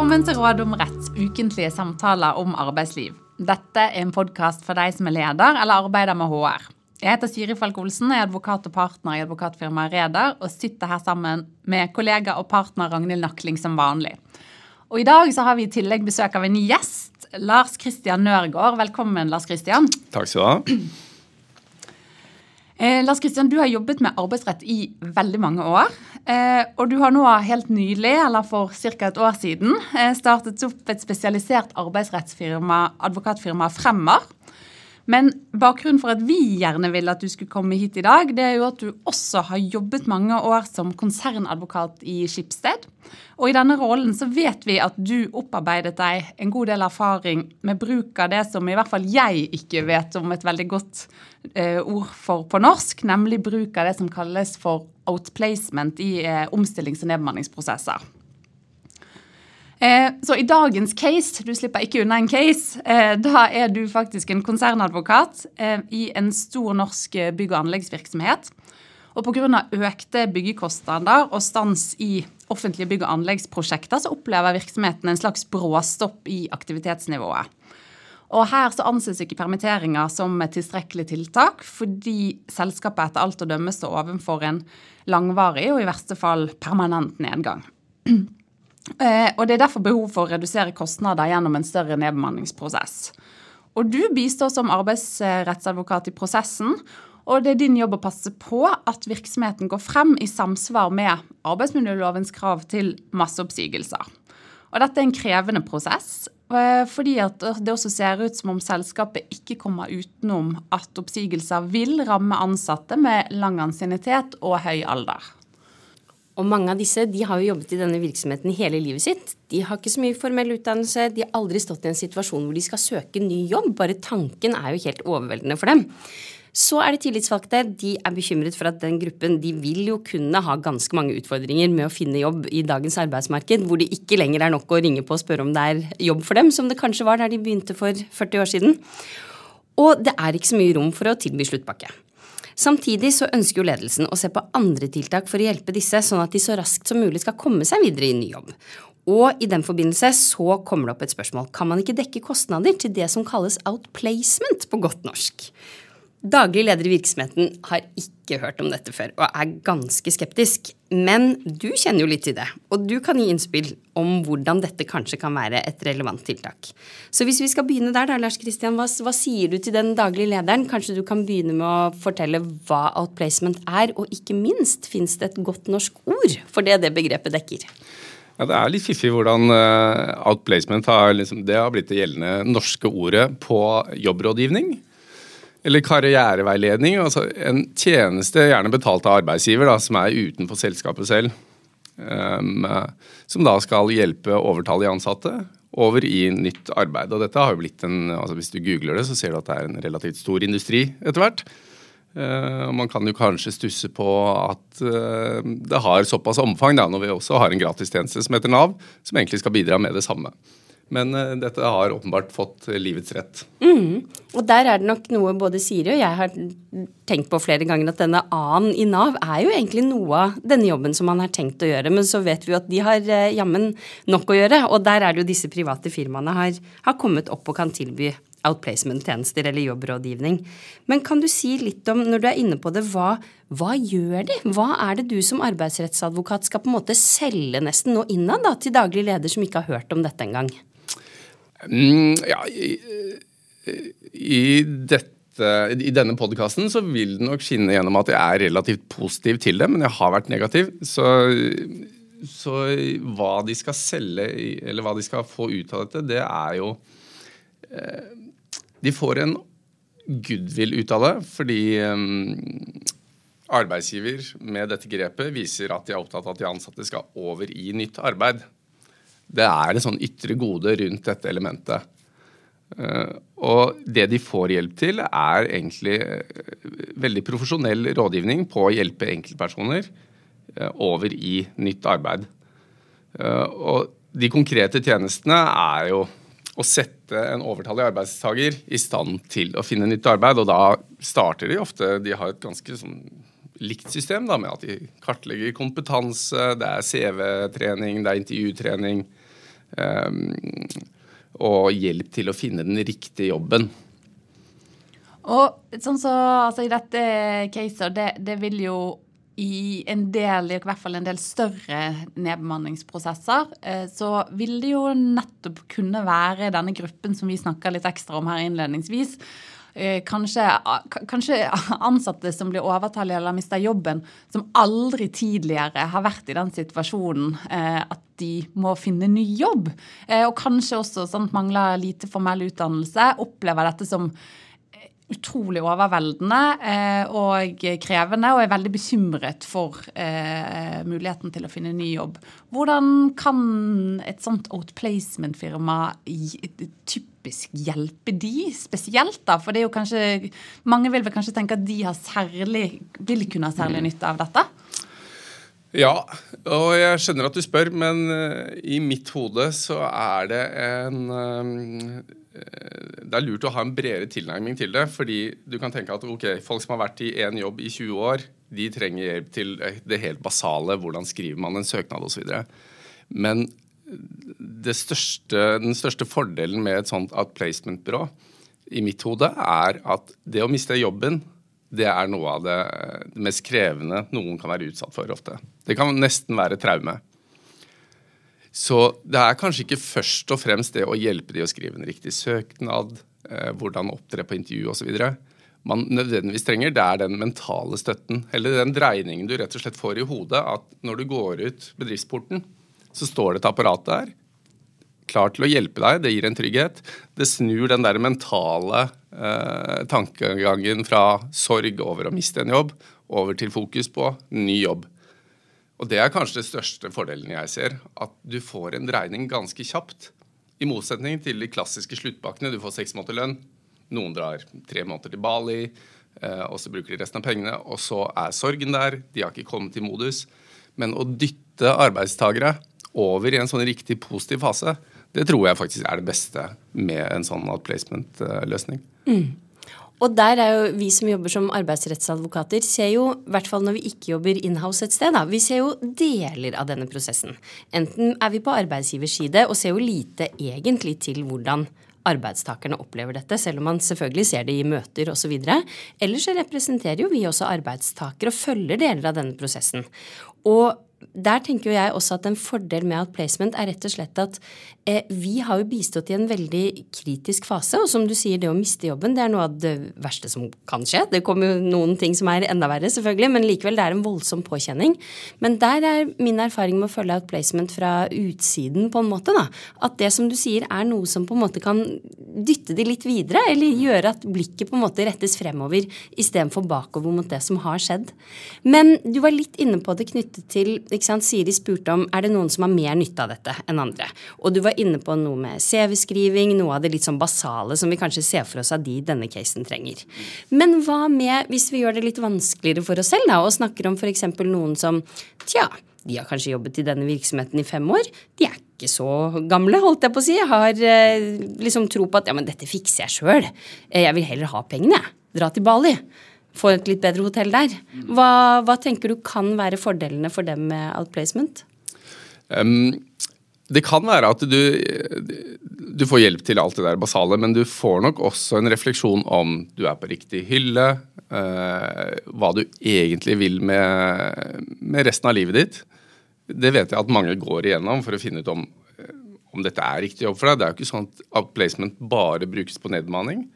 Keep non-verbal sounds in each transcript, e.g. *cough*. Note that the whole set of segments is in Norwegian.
Velkommen til Råd om retts ukentlige samtaler om arbeidsliv. Dette er en podkast for deg som er leder eller arbeider med HR. Jeg heter Siri Falk Olsen, er advokat og partner i advokatfirmaet Reder og sitter her sammen med kollega og partner Ragnhild Nakling som vanlig. Og I dag så har vi i tillegg besøk av en gjest, Lars Christian Nørgaard. Velkommen, Lars Christian. Takk skal du ha. Eh, Lars Kristian, du har jobbet med arbeidsrett i veldig mange år. Eh, og du har nå helt nylig, eller for ca. et år siden, eh, startet opp et spesialisert arbeidsrettsfirma, advokatfirma Fremmer. Men bakgrunnen for at vi gjerne vil at du skulle komme hit i dag, det er jo at du også har jobbet mange år som konsernadvokat i Skipsted. Og i denne rollen så vet vi at du opparbeidet deg en god del erfaring med bruk av det som i hvert fall jeg ikke vet om et veldig godt eh, ord for på norsk, nemlig bruk av det som kalles for outplacement i eh, omstillings- og nedbemanningsprosesser. Eh, så i dagens case, du slipper ikke unna en case, eh, da er du faktisk en konsernadvokat eh, i en stor norsk bygg- og anleggsvirksomhet. Og pga. økte byggekostnader og stans i offentlige bygg- og anleggsprosjekter, så opplever virksomheten en slags bråstopp i aktivitetsnivået. Og her så anses ikke permitteringer som et tilstrekkelig tiltak, fordi selskapet etter alt å dømme står overfor en langvarig og i verste fall permanent nedgang. Eh, og Det er derfor behov for å redusere kostnader gjennom en større nedbemanningsprosess. Og Du bistår som arbeidsrettsadvokat i prosessen, og det er din jobb å passe på at virksomheten går frem i samsvar med arbeidsmiljølovens krav til masseoppsigelser. Og Dette er en krevende prosess, eh, fordi det også ser ut som om selskapet ikke kommer utenom at oppsigelser vil ramme ansatte med lang ansiennitet og høy alder. Og mange av disse de har jo jobbet i denne virksomheten hele livet sitt. De har ikke så mye formell utdannelse, de har aldri stått i en situasjon hvor de skal søke ny jobb. Bare tanken er jo helt overveldende for dem. Så er det tillitsvalgte. De er bekymret for at den gruppen de vil jo kunne ha ganske mange utfordringer med å finne jobb i dagens arbeidsmarked, hvor det ikke lenger er nok å ringe på og spørre om det er jobb for dem, som det kanskje var der de begynte for 40 år siden. Og det er ikke så mye rom for å tilby sluttpakke. Samtidig så ønsker jo ledelsen å se på andre tiltak for å hjelpe disse, sånn at de så raskt som mulig skal komme seg videre i ny jobb. Og i den forbindelse så kommer det opp et spørsmål. Kan man ikke dekke kostnader til det som kalles outplacement på godt norsk? Daglig leder i virksomheten har ikke hørt om dette før og er ganske skeptisk. Men du kjenner jo litt til det, og du kan gi innspill om hvordan dette kanskje kan være et relevant tiltak. Så hvis vi skal begynne der, da, Lars Kristian, hva, hva sier du til den daglige lederen? Kanskje du kan begynne med å fortelle hva outplacement er, og ikke minst, fins det et godt norsk ord for det det begrepet dekker? Ja, Det er litt fiffig hvordan uh, outplacement har, liksom, det har blitt det gjeldende norske ordet på jobbrådgivning. Eller karriereveiledning. altså En tjeneste gjerne betalt av arbeidsgiver, da, som er utenfor selskapet selv. Um, som da skal hjelpe overtallige ansatte over i nytt arbeid. Og dette har jo blitt en, altså Hvis du googler det, så ser du at det er en relativt stor industri etter hvert. Uh, man kan jo kanskje stusse på at uh, det har såpass omfang, da, når vi også har en gratistjeneste som heter Nav, som egentlig skal bidra med det samme. Men uh, dette har åpenbart fått livets rett. Mm. Og der er det nok noe både Siri og jeg har tenkt på flere ganger, at denne A-en i Nav er jo egentlig noe av denne jobben som man har tenkt å gjøre. Men så vet vi jo at de har uh, jammen nok å gjøre. Og der er det jo disse private firmaene har, har kommet opp og kan tilby outplacement-tjenester eller jobbrådgivning. Men kan du si litt om, når du er inne på det, hva, hva gjør de? Hva er det du som arbeidsrettsadvokat skal på en måte selge nesten nå innad da, til daglig leder som ikke har hørt om dette engang? Mm, ja, i, i, dette, i denne podkasten så vil det nok skinne gjennom at jeg er relativt positiv til det, men jeg har vært negativ. Så, så hva de skal selge, eller hva de skal få ut av dette, det er jo eh, De får en goodwill ut av det, fordi um, arbeidsgiver med dette grepet viser at de er opptatt av at de ansatte skal over i nytt arbeid. Det er et sånn ytre gode rundt dette elementet. Uh, og det de får hjelp til, er egentlig uh, veldig profesjonell rådgivning på å hjelpe enkeltpersoner uh, over i nytt arbeid. og de konkrete tjenestene er jo å sette en overtallig arbeidstaker i stand til å finne nytt arbeid. Og da starter de ofte De har et ganske sånn likt system da, med at de kartlegger kompetanse, det er CV-trening, det er intervjutrening og hjelp til å finne den riktige jobben. Og sånn så, altså I dette caset, det, det vil jo i en del, i hvert fall en del større nedbemanningsprosesser, eh, så vil det jo nettopp kunne være denne gruppen som vi snakka litt ekstra om her innledningsvis. Eh, kanskje, kanskje, ansatte som blir overtallige eller mister jobben, som aldri tidligere har vært i den situasjonen eh, at de må finne ny jobb. Og kanskje også sånn, mangler lite formell utdannelse, opplever dette som utrolig overveldende eh, og krevende, og er veldig bekymret for eh, muligheten til å finne ny jobb. Hvordan kan et sånt outplacement-firma typisk hjelpe de spesielt, da? For det er jo kanskje Mange vil vel kanskje tenke at de har særlig, vil kunne ha særlig nytte av dette? Ja, og jeg skjønner at du spør, men uh, i mitt hode så er det en det er lurt å ha en bredere tilnærming til det. Fordi du kan tenke at ok, folk som har vært i én jobb i 20 år, de trenger hjelp til det helt basale. Hvordan skriver man en søknad osv. Men største, den største fordelen med et sånt outplacement-byrå i mitt hode er at det å miste jobben det er noe av det mest krevende noen kan være utsatt for ofte. Det kan nesten være traume. Så det er kanskje ikke først og fremst det å hjelpe de å skrive en riktig søknad, eh, hvordan opptre på intervju osv. Man nødvendigvis trenger, det er den mentale støtten. Eller den dreiningen du rett og slett får i hodet. At når du går ut bedriftsporten, så står det et apparat der. Klar til å hjelpe deg. Det gir en trygghet. Det snur den der mentale eh, tankegangen fra sorg over å miste en jobb, over til fokus på ny jobb. Og det er kanskje det største fordelen jeg ser. At du får en dreining ganske kjapt. I motsetning til de klassiske sluttpakkene. Du får seks måneder lønn. Noen drar tre måneder til Bali, eh, og så bruker de resten av pengene. Og så er sorgen der. De har ikke kommet i modus. Men å dytte arbeidstakere over i en sånn riktig positiv fase, det tror jeg faktisk er det beste med en sånn outplacement-løsning. Mm. Og der er jo vi som jobber som arbeidsrettsadvokater, ser jo, i hvert fall når vi ikke jobber inhouse et sted, da, vi ser jo deler av denne prosessen. Enten er vi på arbeidsgivers side og ser jo lite egentlig til hvordan arbeidstakerne opplever dette, selv om man selvfølgelig ser det i møter osv. Eller så representerer jo vi også arbeidstakere og følger deler av denne prosessen. Og der tenker jo jeg også at en fordel med outplacement er rett og slett at eh, vi har jo bistått i en veldig kritisk fase. Og som du sier, det å miste jobben det er noe av det verste som kan skje. Det kommer jo noen ting som er enda verre, selvfølgelig, men likevel det er en voldsom påkjenning. Men der er min erfaring med å følge outplacement fra utsiden, på en måte. da, At det som du sier er noe som på en måte kan dytte de litt videre, eller gjøre at blikket på en måte rettes fremover istedenfor bakover mot det som har skjedd. Men du var litt inne på det knyttet til sant, Siri spurte om er det noen som har mer nytte av dette enn andre. Og du var inne på noe med CV-skriving, noe av det litt sånn basale som vi kanskje ser for oss at de denne casen trenger. Men hva med hvis vi gjør det litt vanskeligere for oss selv, da, og snakker om f.eks. noen som tja, de har kanskje jobbet i denne virksomheten i fem år. De er ikke så gamle, holdt jeg på å si. Har eh, liksom tro på at ja, men dette fikser jeg sjøl. Eh, jeg vil heller ha pengene, jeg. Dra til Bali få et litt bedre hotell der. Hva, hva, tenker du kan være fordelene for dem med outplacement? Um, det kan være at du, du, får hjelp til alt det der basale, men du får nok også en refleksjon om du er på riktig hylle, uh, hva du egentlig vil med, med, resten av livet ditt. Det vet jeg at mange går igjennom for å finne ut om, om dette er riktig jobb for deg. Det er jo ikke sånn at outplacement bare brukes på nedbemanning.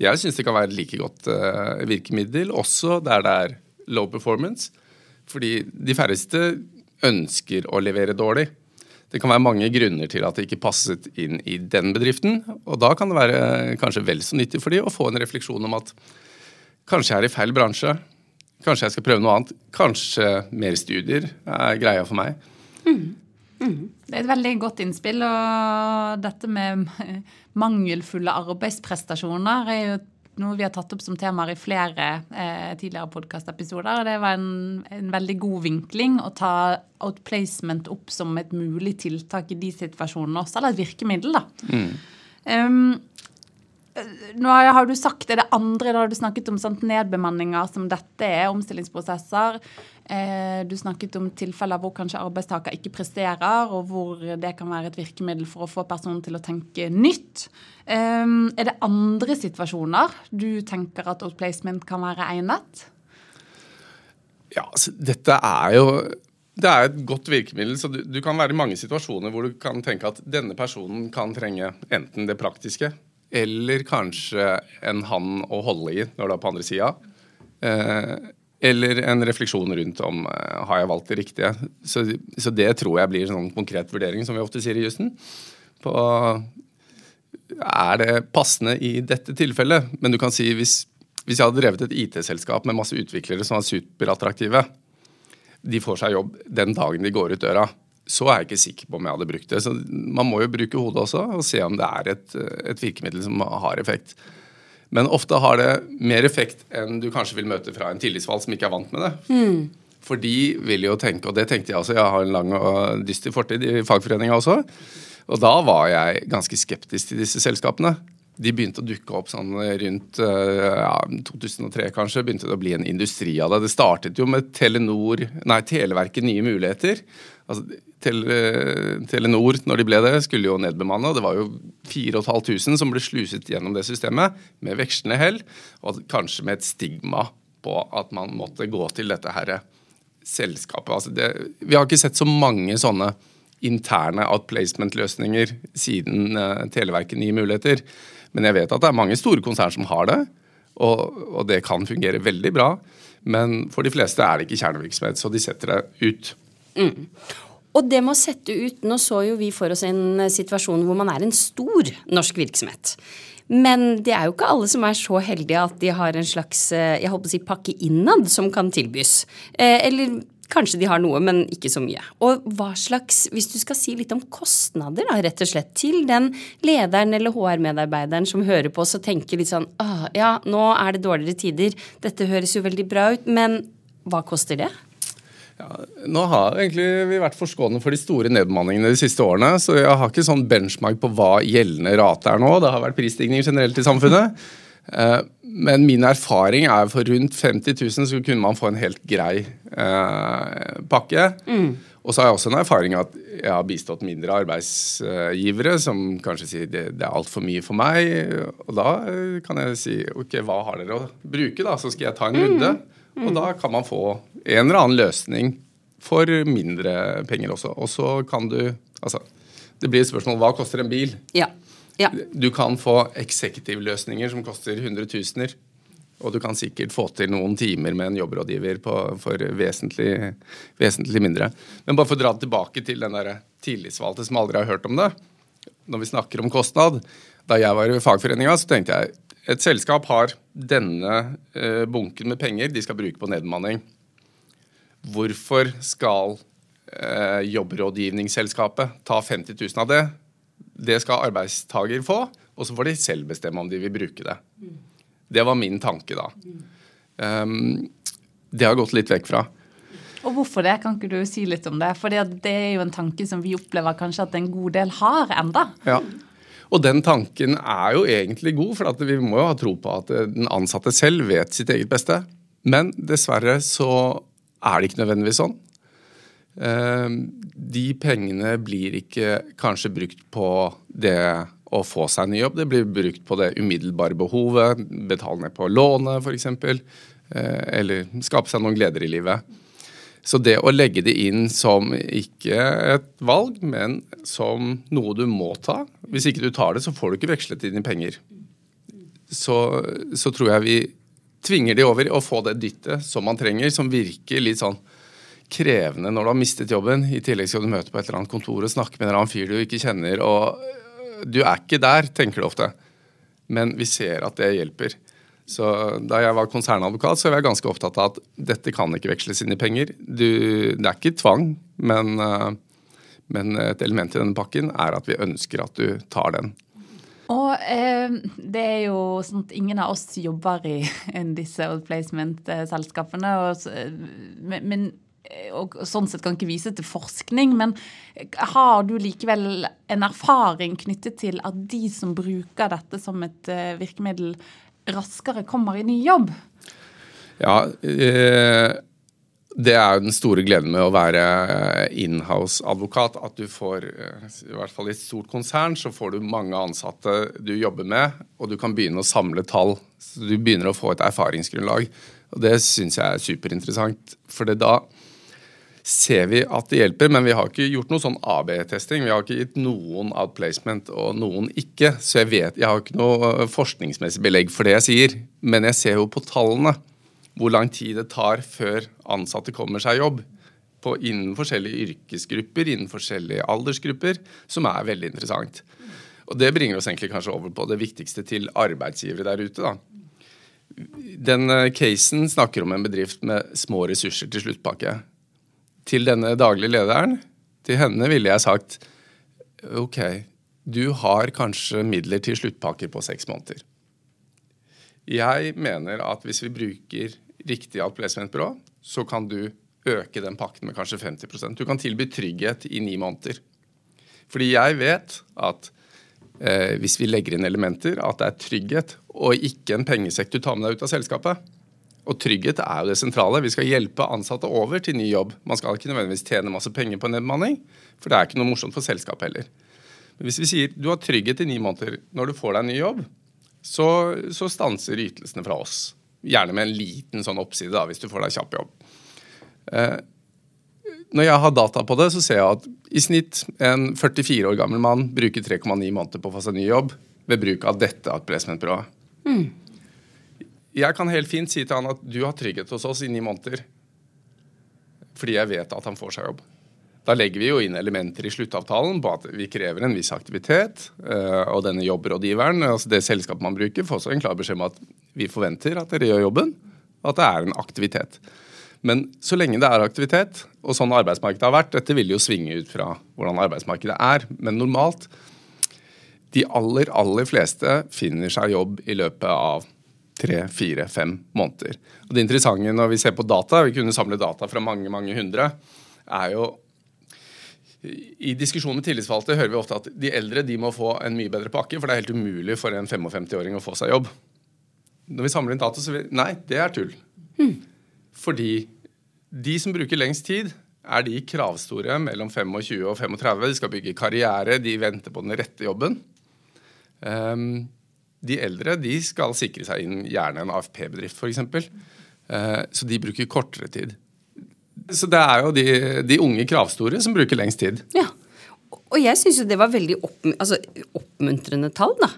Jeg syns det kan være like godt uh, virkemiddel, også der det er low performance. Fordi de færreste ønsker å levere dårlig. Det kan være mange grunner til at det ikke passet inn i den bedriften. Og da kan det være kanskje vel så nyttig for dem å få en refleksjon om at kanskje jeg er i feil bransje. Kanskje jeg skal prøve noe annet. Kanskje mer studier er greia for meg. Mm. Mm. Det er et veldig godt innspill. Og dette med mangelfulle arbeidsprestasjoner er jo noe vi har tatt opp som temaer i flere eh, tidligere podkastepisoder. Det var en, en, veldig god vinkling å ta outplacement opp som et mulig tiltak i de situasjonene også, eller et virkemiddel. da. Mm. Um, nå har du sagt det, det andre, da har du snakket om sånt nedbemanninger som dette er omstillingsprosesser. Eh, du snakket om tilfeller hvor kanskje arbeidstaker ikke presterer, og hvor det kan være et virkemiddel for å få personen til å tenke nytt. Eh, er det andre situasjoner du tenker at outplacement kan være egnet? Ja, altså, dette er jo det er et godt virkemiddel. så du, du, kan være i mange situasjoner hvor du kan tenke at denne personen kan trenge enten det praktiske eller kanskje en hann å holde i når du er på andre sida. Eh, eller en refleksjon rundt om eh, har jeg valgt det riktige. Så, så, det tror jeg blir en sånn konkret vurdering, som vi ofte sier i jussen. Er det passende i dette tilfellet? Men du kan si hvis, hvis jeg hadde drevet et IT-selskap med masse utviklere som var superattraktive, de får seg jobb den dagen de går ut døra så er jeg ikke sikker på om jeg hadde brukt det. Så man må jo bruke hodet også og se om det er et, et virkemiddel som har effekt. Men ofte har det mer effekt enn du kanskje vil møte fra en tillitsvalgt som ikke er vant med det. Mm. For de vil jo tenke, og det tenkte jeg også, jeg har en lang og dyster fortid i fagforeninga også. Og da var jeg ganske skeptisk til disse selskapene. De begynte å dukke opp sånn rundt ja, 2003 kanskje. Begynte det å bli en industri av det. Det startet jo med Telenor, nei, Televerket Nye Muligheter. Altså, Telenor, når de ble det, skulle jo nedbemanne. Det var jo 4500 som ble sluset gjennom det systemet med vekslende hell, og kanskje med et stigma på at man måtte gå til dette her selskapet. Altså det, vi har ikke sett så mange sånne interne outplacement-løsninger siden uh, Televerket Nye Muligheter. Men jeg vet at det er mange store konsern som har det, og, og det kan fungere veldig bra. Men for de fleste er det ikke kjernevirksomhet, så de setter det ut. Mm. Og det med å sette ut Nå så jo vi for oss en eh, situasjon hvor man er en stor norsk virksomhet. Men det er jo ikke alle som er så heldige at de har en slags eh, jeg håper å si, pakke innad som kan tilbys. Eh, eller kanskje de har noe, men ikke så mye. Og hva slags, hvis du skal si litt om kostnader, da, rett og slett, til den lederen eller HR-medarbeideren som hører på oss og tenker litt sånn ah, ja, nå er det dårligere tider, dette høres jo veldig bra ut, men hva koster det? Ja, nå har egentlig vi vært forskånet for de store nedbemanningene de siste årene, så jeg har ikke sånn benchmark på hva gjeldende rate er nå. Det har vært prisstigning generelt i samfunnet. Eh, men min erfaring er for rundt 50 000 så kunne man få en helt grei eh, pakke. Mm. Og så har jeg også en erfaring at jeg har bistått mindre arbeidsgivere som kanskje sier det, det er altfor mye for meg. Og da kan jeg si ok, hva har dere å bruke, da? Så skal jeg ta en runde. Mm. Og da kan man få en eller annen løsning for mindre penger også. Og så kan du Altså, det blir et spørsmål hva koster en bil? Ja. Ja. Du kan få eksekutivløsninger som koster hundretusener. Og du kan sikkert få til noen timer med en jobbrådgiver på, for vesentlig, vesentlig, mindre. Men bare for å dra tilbake til den der tillitsvalgte som aldri har hørt om det. Når vi snakker om kostnad. Da jeg var i fagforeninga, så tenkte jeg et selskap har denne eh, bunken med penger de skal bruke på nedbemanning. Hvorfor skal eh, jobbrådgivningsselskapet ta 50 000 av det? Det skal arbeidstaker få, og så får de selv bestemme om de vil bruke det. Det var min tanke da. Um, det har gått litt vekk fra. Og hvorfor det? Kan ikke du si litt om det? For det er jo en tanke som vi opplever kanskje at en god del har enda. Ja. Og den tanken er jo egentlig god, for vi må jo ha tro på at den ansatte selv vet sitt eget beste. Men dessverre så er det ikke nødvendigvis sånn. Ehm, de pengene blir ikke kanskje brukt på det å få seg ny jobb. Det blir brukt på det umiddelbare behovet, betale ned på lånet f.eks. Eh, eller skape seg noen gleder i livet. Så det å legge det inn som ikke et valg, men som noe du må ta Hvis ikke du tar det, så får du ikke vekslet dine penger. Så, så tror jeg vi tvinger de over å få det dyttet som man trenger, som virker litt sånn krevende når du har mistet jobben. I tillegg skal du møte på et eller annet kontor og snakke med en eller annen fyr du ikke kjenner. og Du er ikke der, tenker du ofte. Men vi ser at det hjelper. Så Da jeg var konsernadvokat, så var jeg ganske opptatt av at dette kan ikke veksles inn i penger. Du, det er ikke tvang, men, eh, men, et element i denne pakken er at vi ønsker at du tar den. Og eh, det er jo sånn at ingen av oss jobber i *laughs* disse Old Placement-selskapene. Men og sånn sett kan ikke vise til forskning, men har du likevel en erfaring knyttet til at de som bruker dette som et eh, virkemiddel, raskere kommer i ny jobb? Ja, eh, det er jo den store gleden med å være inhouse-advokat. At du får, i hvert fall i et stort konsern, så får du mange ansatte du jobber med, og du kan begynne å samle tall. Så du begynner å få et erfaringsgrunnlag. Og det syns jeg er superinteressant. For da ser vi at det hjelper, men vi har ikke gjort noe sånn AB-testing. Vi har ikke gitt noen outplacement og noen ikke. Så jeg vet, jeg har ikke noe forskningsmessig belegg for det jeg sier. Men jeg ser jo på tallene hvor lang tid det tar før ansatte kommer seg i jobb. På, innen forskjellige yrkesgrupper, innen forskjellige aldersgrupper, som er veldig interessant. Og Det bringer oss egentlig kanskje over på det viktigste til arbeidsgivere der ute. da den eh, casen snakker om en bedrift med små ressurser til sluttpakke. Til denne daglige lederen, til henne ville jeg sagt OK, du har kanskje midler til sluttpakker på seks måneder. Jeg mener at hvis vi bruker riktig outplacementbyrå, så kan du øke den pakken med kanskje 50% Du kan tilby trygghet i ni måneder. Fordi jeg vet at eh, hvis vi legger inn elementer, at det er trygghet og ikke en pengesekk du tar med deg ut av selskapet. Og trygghet er jo det sentrale. Vi skal hjelpe ansatte over til ny jobb. Man skal ikke nødvendigvis tjene masse penger på nedbemanning, for det er ikke noe morsomt for selskapet heller. Men hvis vi sier du har trygghet i ni måneder når du får deg en ny jobb, så, så stanser ytelsene fra oss. Gjerne med en liten sånn oppside da, hvis du får deg kjapp jobb. Eh, når jeg har data på det, så ser jeg at i snitt en 44 år gammel mann bruker 3,9 måneder på å få seg ny jobb ved bruk av dette outplacementbyrået. Mm. Jeg kan helt fint si til han at du har trygghet hos oss i ni måneder. Fordi jeg vet at han får seg jobb. Da legger vi jo inn elementer i sluttavtalen på at vi krever en viss aktivitet. Eh, og denne jobbrådgiveren, altså det selskapet man bruker, får også en klar beskjed om at vi forventer at dere gjør jobben, og at det er en aktivitet. Men så lenge det er aktivitet, og sånn arbeidsmarkedet har vært Dette vil jo svinge ut fra hvordan arbeidsmarkedet er, men normalt De aller, aller fleste finner seg jobb i løpet av tre, fire, fem måneder. Og Det interessante når vi ser på data, vi kunne samle data fra mange, mange hundre, er jo i diskusjon med tillitsvalgte hører vi ofte at de eldre de må få en mye bedre pakke, for det er helt umulig for en 55-åring å få seg jobb. Når vi samler inn data, så vi, Nei, det er tull. Hmm. Fordi de som bruker lengst tid, er de kravstore mellom 25 og 35. De skal bygge karriere, de venter på den rette jobben. Um, de eldre de skal sikre seg inn gjerne en AFP-bedrift, f.eks. Uh, så de bruker kortere tid. Så det er jo de, de, unge kravstore som bruker lengst tid. Ja, Og jeg syns jo det var veldig opp, altså, oppmuntrende tall, da.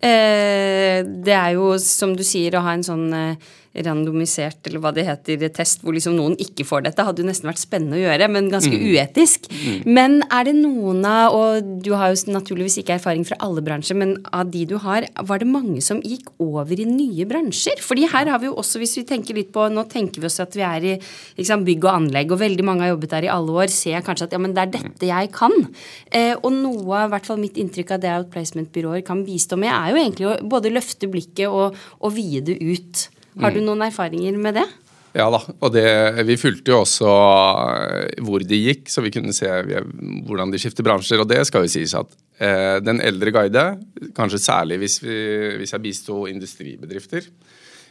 Eh, det er jo, som du sier, å ha en sånn eh, randomisert, eller hva det heter, test hvor liksom noen ikke får dette, hadde jo nesten vært spennende å gjøre, men ganske mm. uetisk. Mm. Men er det noen av, og du har jo naturligvis ikke erfaring fra alle bransjer, men av de du har, var det mange som gikk over i nye bransjer? Fordi her har vi jo også, hvis vi tenker litt på, nå tenker vi oss at vi er i liksom, bygg og anlegg, og veldig mange har jobbet der i alle år, ser jeg kanskje at ja, men det er dette jeg kan. Eh, og noe, i hvert fall mitt inntrykk av det outplacement-byråer kan bistå med, er jo egentlig å både løfte blikket og, og vide det ut. Har du mm. noen erfaringer med det? Ja da, og det, vi fulgte jo også eh, hvor de gikk, så vi kunne se hvordan de skifter bransjer. Og det skal jo sies at eh, den eldre guide, kanskje særlig hvis, vi, hvis jeg bisto industribedrifter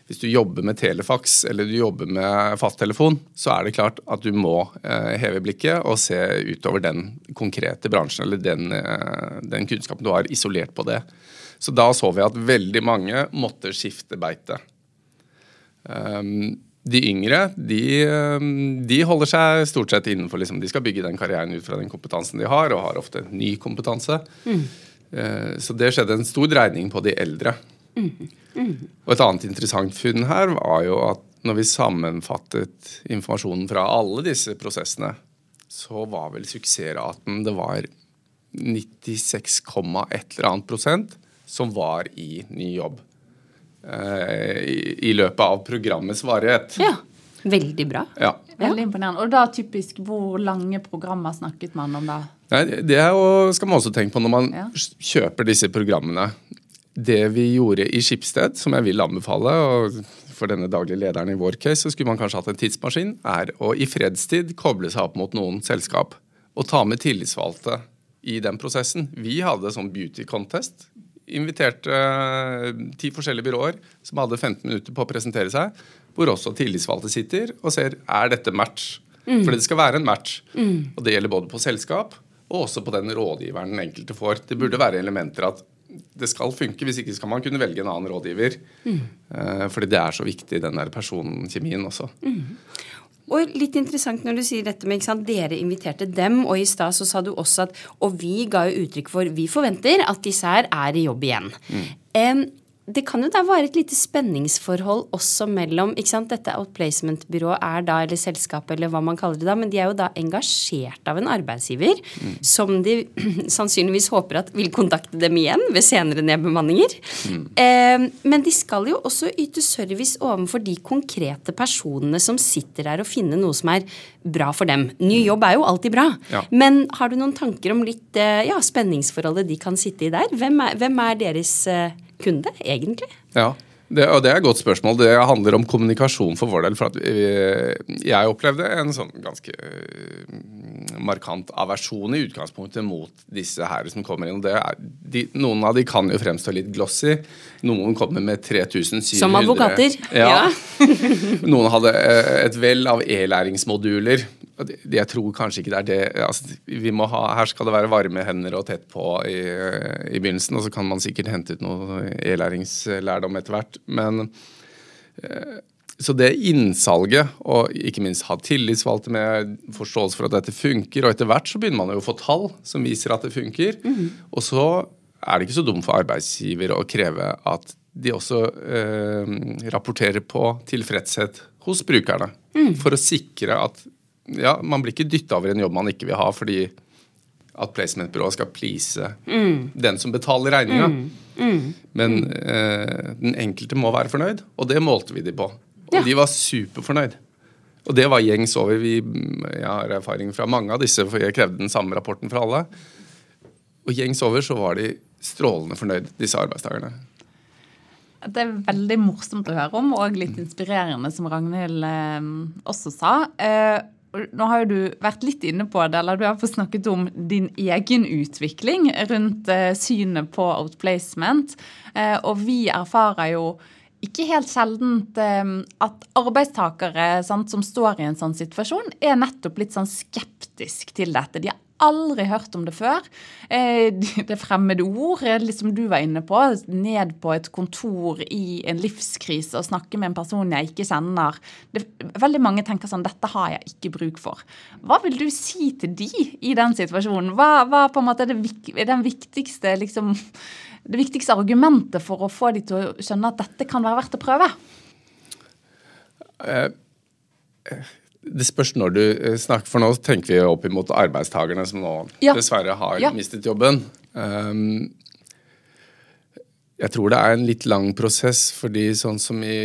Hvis du jobber med telefax eller du jobber med fasttelefon, så er det klart at du må eh, heve blikket og se utover den konkrete bransjen eller den, eh, den kunnskapen du har, isolert på det. Så da så vi at veldig mange måtte skifte beite. Um, de yngre de, um, de, holder seg stort sett innenfor liksom, De skal bygge den karrieren ut fra den kompetansen de har, og har ofte ny kompetanse. Mm. Uh, så det skjedde en stor dreining på de eldre. Mm. Mm. Og et annet interessant funn her var jo at når vi sammenfattet informasjonen fra alle disse prosessene, så var vel suksessraten Det var 96, et eller annet prosent som var i ny jobb. Eh, i, løpet av programmets varighet. Ja, Veldig bra. Ja. Veldig imponerende. Og da typisk, hvor lange programmer snakket man om da? Nei, det jo, skal man også tenke på når man ja. kjøper disse programmene. Det vi gjorde i Skipsted, som jeg vil anbefale, og for denne daglige lederen i vår case, så skulle man kanskje hatt en tidsmaskin, er å i fredstid koble seg opp mot noen selskap og ta med tillitsvalgte i den prosessen. Vi hadde sånn beauty contest. Inviterte eh, ti forskjellige byråer som hadde 15 minutter på å presentere seg, hvor også tillitsvalgte sitter og ser er dette match. Mm. For det skal være en match. Mm. Og det gjelder både på selskap og også på den rådgiveren den enkelte får. Det burde være elementer at det skal funke. Hvis ikke skal man kunne velge en annen rådgiver. Mm. Uh, fordi det er så viktig, den der personkjemien også. Mm. Og litt interessant når du sier dette med sant, Dere inviterte dem, og i stad så sa du også at Og vi ga jo uttrykk for vi forventer at disse her er i jobb igjen. Mm. Um, det kan jo da være et lite spenningsforhold også mellom ikke sant, Dette outplacement-byrået er da, eller selskapet, eller hva man kaller det da, men de er jo da engasjert av en arbeidsgiver mm. som de *clears throat* sannsynligvis håper at vil kontakte dem igjen ved senere nedbemanninger. Mm. Eh, men de skal jo også yte service overfor de konkrete personene som sitter der og finner noe som er bra for dem. Ny jobb er jo alltid bra. Ja. Men har du noen tanker om litt eh, ja, spenningsforholdet de kan sitte i der? Hvem er, hvem er deres eh, kunde, egentlig? Ja, det, og det er et godt spørsmål. Det handler om kommunikasjon for vår del. For vi, jeg opplevde en sånn ganske uh, markant aversjon i utgangspunktet mot disse her som kommer inn. Er, de, noen av de kan jo fremstå litt glossy. Noen kommer med 3700 Som advokater. Ja. ja. *laughs* noen hadde uh, et vell av e-læringsmoduler jeg tror kanskje ikke det er det altså, vi må ha, Her skal det være varme hender og tett på i, i begynnelsen, og så kan man sikkert hente ut noe e-læringslærdom etter hvert. Men eh, så det innsalget, og ikke minst ha tillitsvalgte med forståelse for at dette funker, og etter hvert så begynner man jo å få tall som viser at det funker. Mm. Og så er det ikke så dumt for arbeidsgiver å kreve at de også eh, rapporterer på tilfredshet hos brukerne. Mm. For å sikre at ja, man blir ikke dytta over en jobb man ikke vil ha fordi at placementbyrået skal please mm. den som betaler regninga. Mm. Mm. Men eh, den enkelte må være fornøyd, og det målte vi de på. Og ja. de var superfornøyd. Og det var gjengs over. Vi, jeg har erfaring fra mange av disse, for jeg krevde den samme rapporten fra alle. Og gjengs over så var de strålende fornøyd, disse arbeidstakerne. Det er veldig morsomt å høre om, og litt inspirerende, som Ragnhild eh, også sa. Eh, nå har jo du vært litt inne på det, eller du har fått snakket om din egen utvikling rundt eh, synet på outplacement. Eh, og vi erfarer jo ikke helt sjelden eh, at arbeidstakere sant, som står i en sånn situasjon, er nettopp litt sånn skeptisk til dette. De har aldri hørt om det før. Eh, *laughs* det fremmede ord, eh, liksom du var inne på. Ned på et kontor i en livskrise og snakke med en person jeg ikke kjenner. Det, veldig mange tenker sånn Dette har jeg ikke bruk for. Hva vil du si til de i den situasjonen? Hva, hva på en måte er det, den viktigste liksom, det viktigste argumentet for å få de til å skjønne at dette kan være verdt å prøve? Uh, det spørs når du eh, snakker, for nå tenker vi opp imot arbeidstakerne som nå ja. dessverre har ja. mistet jobben. Um, jeg tror det er en litt lang prosess, fordi sånn som i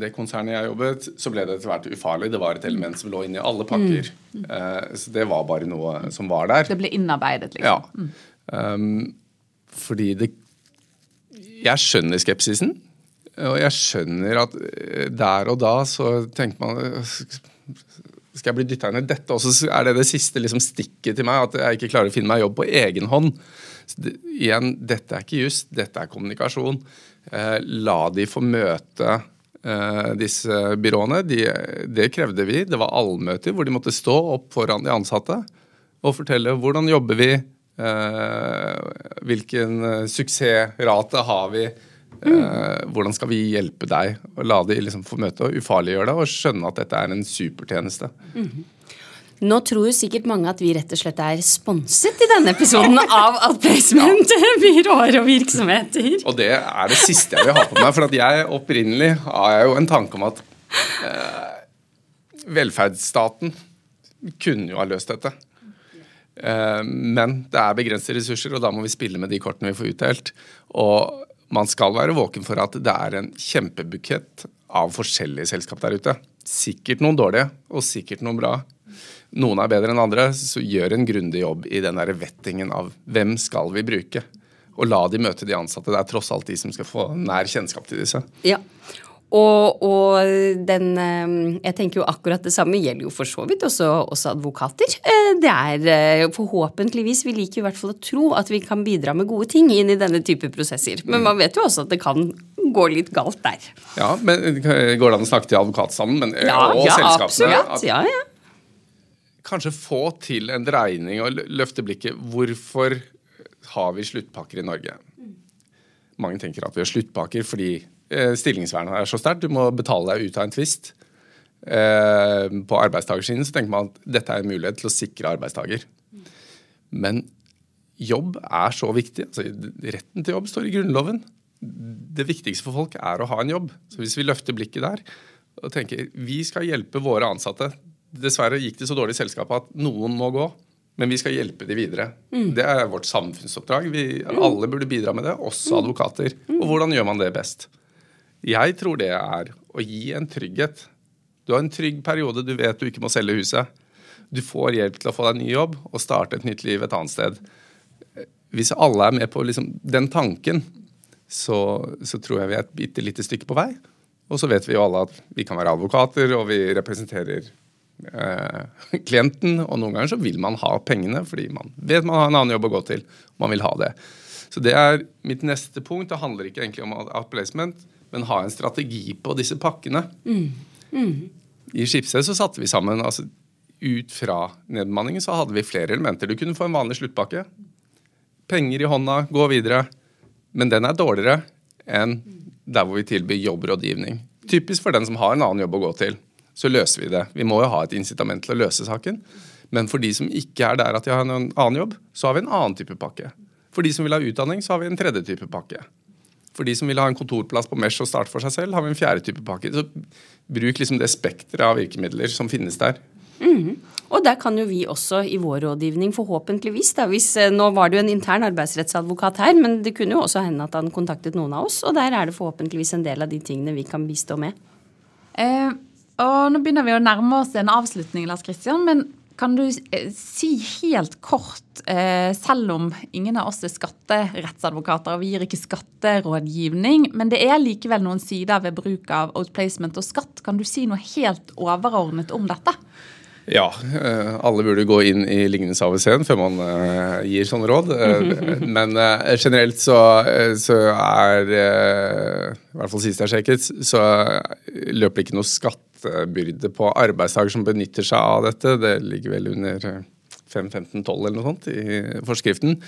det konsernet jeg jobbet, så ble det etter hvert ufarlig. Det var et element som lå inni alle pakker. Mm. Uh, så det var bare noe som var der. Det ble innarbeidet, liksom. Ja. Mm. Um, fordi det Jeg skjønner skepsisen. Og jeg skjønner at eh, der og da så tenker man skal jeg bli dytta inn i dette også, så er det det siste liksom, stikket til meg, at jeg ikke klarer å finne meg jobb på egen hånd. Det, igjen, dette er ikke just, dette er kommunikasjon. Eh, la de få møte eh, disse byråene. De, det krevde vi. Det var allmøter hvor de måtte stå opp foran de ansatte og fortelle hvordan jobber vi, eh, hvilken eh, suksessrate har vi. Mm. hvordan skal vi hjelpe deg? Og La de liksom få møte og ufarliggjøre det og skjønne at dette er en supertjeneste. Mm. Nå tror jo sikkert mange at vi rett og slett er sponset i denne episoden *laughs* av Outplacement, ja. *laughs* byråer og virksomheter. Og det er det siste jeg vil ha på meg. For at jeg opprinnelig har jeg jo en tanke om at eh, velferdsstaten kunne jo ha løst dette. Eh, men det er begrensede ressurser, og da må vi spille med de kortene vi får utdelt. Og man skal være våken for at det er en kjempebukett av forskjellige selskap der ute. Sikkert noen dårlige, og sikkert noen bra. Noen er bedre enn andre, så gjør en grundig jobb i den der vettingen av hvem skal vi bruke. Og la de møte de ansatte. Det er tross alt de som skal få nær kjennskap til disse. Ja, Og, og, den eh, Jeg tenker jo akkurat det samme gjelder jo for så vidt også, også advokater. Eh, det er eh, forhåpentligvis Vi liker i hvert fall å tro at vi kan bidra med gode ting inn i denne type prosesser. Men man vet jo også at det kan gå litt galt der. Ja, men Går det an å snakke til advokat sammen? Men, ja, og ja, selskapene? Absolutt. Ja, ja. Kanskje få til en dreining og løfte blikket. Hvorfor har vi sluttpakker i Norge? Mange tenker at vi har sluttpakker fordi stillingsvernet er så sterkt. Du må betale deg ut av en tvist. Eh, på arbeidstakersiden så tenker man at dette er en mulighet til å sikre arbeidstaker. Men jobb er så viktig. Altså, retten til jobb står i Grunnloven. Det viktigste for folk er å ha en jobb. Så hvis vi løfter blikket der og tenker vi skal hjelpe våre ansatte Dessverre gikk det så dårlig i selskapet at noen må gå. Men vi skal hjelpe de videre. Mm. Det er vårt samfunnsoppdrag. Vi, alle burde bidra med det, også advokater. Og hvordan gjør man det best? Jeg tror det er å gi en trygghet. Du har en trygg periode, du vet du ikke må selge huset. Du får hjelp til å få deg ny jobb og starte et nytt liv et annet sted. Hvis alle er med på liksom den tanken, så, så, tror jeg vi er et bitte lite stykke på vei. Og så vet vi jo alle at vi kan være advokater, og vi representerer eh, *laughs* klienten. Og noen ganger så vil man ha pengene fordi man vet man har en annen jobb å gå til. Man vil ha det. Så det er mitt neste punkt. Det handler ikke egentlig om outplacement men ha en strategi på disse pakkene. Mm. Mm. I Skipsted så satte vi sammen altså Ut fra nedbemanningen så hadde vi flere elementer. Du kunne få en vanlig sluttpakke. Penger i hånda, gå videre. Men den er dårligere enn der hvor vi tilbyr jobbrådgivning. Typisk for den som har en annen jobb å gå til. Så løser vi det. Vi må jo ha et incitament til å løse saken. Men for de som ikke er der at de har en annen jobb, så har vi en annen type pakke. For de som vil ha utdanning, så har vi en tredje type pakke. For de som vil ha en kontorplass på Mesh og starte for seg selv, har vi en fjerde type pakke. Så bruk liksom det spekteret av virkemidler som finnes der. Mm. Og der kan jo vi også i vår rådgivning, forhåpentligvis da, hvis, eh, Nå var det jo en intern arbeidsrettsadvokat her, men det kunne jo også hende at han kontaktet noen av oss. Og der er det forhåpentligvis en del av de tingene vi kan bistå med. Eh, og nå begynner vi å nærme oss en avslutning, Lars Kristian. Men kan du eh, si helt kort, eh, selv om ingen av oss er skatterettsadvokater, og vi gir ikke skatterådgivning, men det er likevel noen sider ved bruk av outplacement og skatt. Kan du si noe helt overordnet om dette? Ja, eh, alle burde gå inn i lignende-AVC-en før man gir sånne råd. *laughs* Men generelt så, så er, i hvert fall sist jeg sjekket, så løper det ikke noe skattebyrde på arbeidstaker som benytter seg av dette. Det ligger vel under 5-15-12 eller noe sånt i forskriften.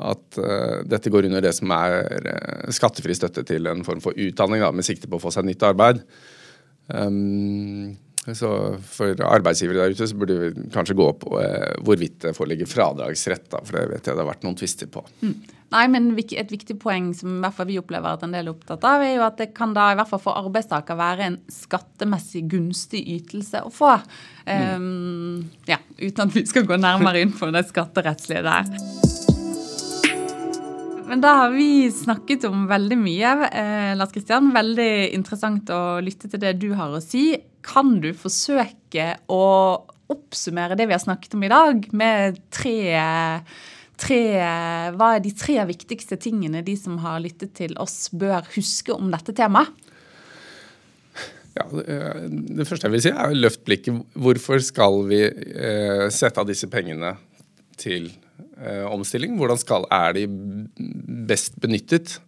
At dette går under det som er skattefri støtte til en form for utdanning, da, med sikte på å få seg nytt arbeid. Um, så for arbeidsgivere der ute så burde vi kanskje gå på eh, hvorvidt det foreligger fradragsrett, da, for det vet jeg det har vært noen tvister på. Mm. Nei, men Et viktig poeng som i hvert fall vi opplever at en del er opptatt av, er jo at det kan da i hvert fall for arbeidstaker være en skattemessig gunstig ytelse å få. Mm. Ja, Uten at vi skal gå nærmere inn på det skatterettslige der. Men da har vi snakket om veldig mye. Eh, Lars Kristian, veldig interessant å lytte til det du har å si. Kan du forsøke å oppsummere det vi har snakket om i dag, med tre tre, hva er de tre viktigste tingene de som har lyttet til oss, bør huske om dette temaet? Ja, det første jeg vil si, er løft blikket. Hvorfor skal vi eh, sette av disse pengene til eh, omstilling? Hvordan skal, er de best benyttet?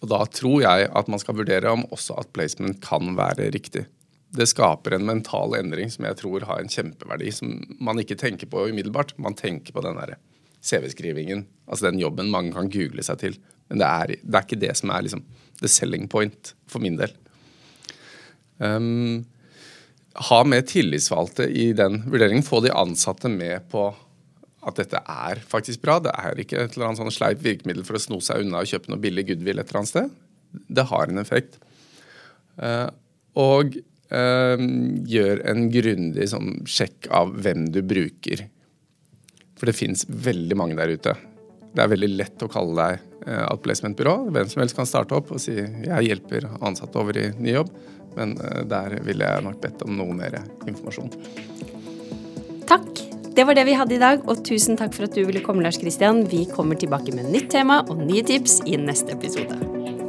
Og Da tror jeg at man skal vurdere om også at placement kan være riktig. Det skaper en mental endring som jeg tror har en kjempeverdi, som man ikke tenker på umiddelbart. Man tenker på den derre CV-skrivingen, altså den jobben mange kan google seg til. Men det er, det er ikke det som er liksom the selling point for min del. Um, ha med tillitsvalgte i den vurderingen. Få de ansatte med på at dette er faktisk bra. Det er ikke et eller annet sånn sleip virkemiddel for å sno seg unna og kjøpe noe billig goodwill et eller annet sted. Det har en effekt. Uh, og gjør en grundig sånn, sjekk av hvem du bruker for det fins veldig mange der ute. Det er veldig lett å kalle deg eh, outplacementbyrå. Hvem som helst kan starte opp og si jeg hjelper ansatte over i ny jobb. Men eh, der ville jeg nok bedt om noe mer informasjon. Takk. Det var det vi hadde i dag, og tusen takk for at du ville komme, Lars Kristian. Vi kommer tilbake med nytt tema og nye tips i neste episode.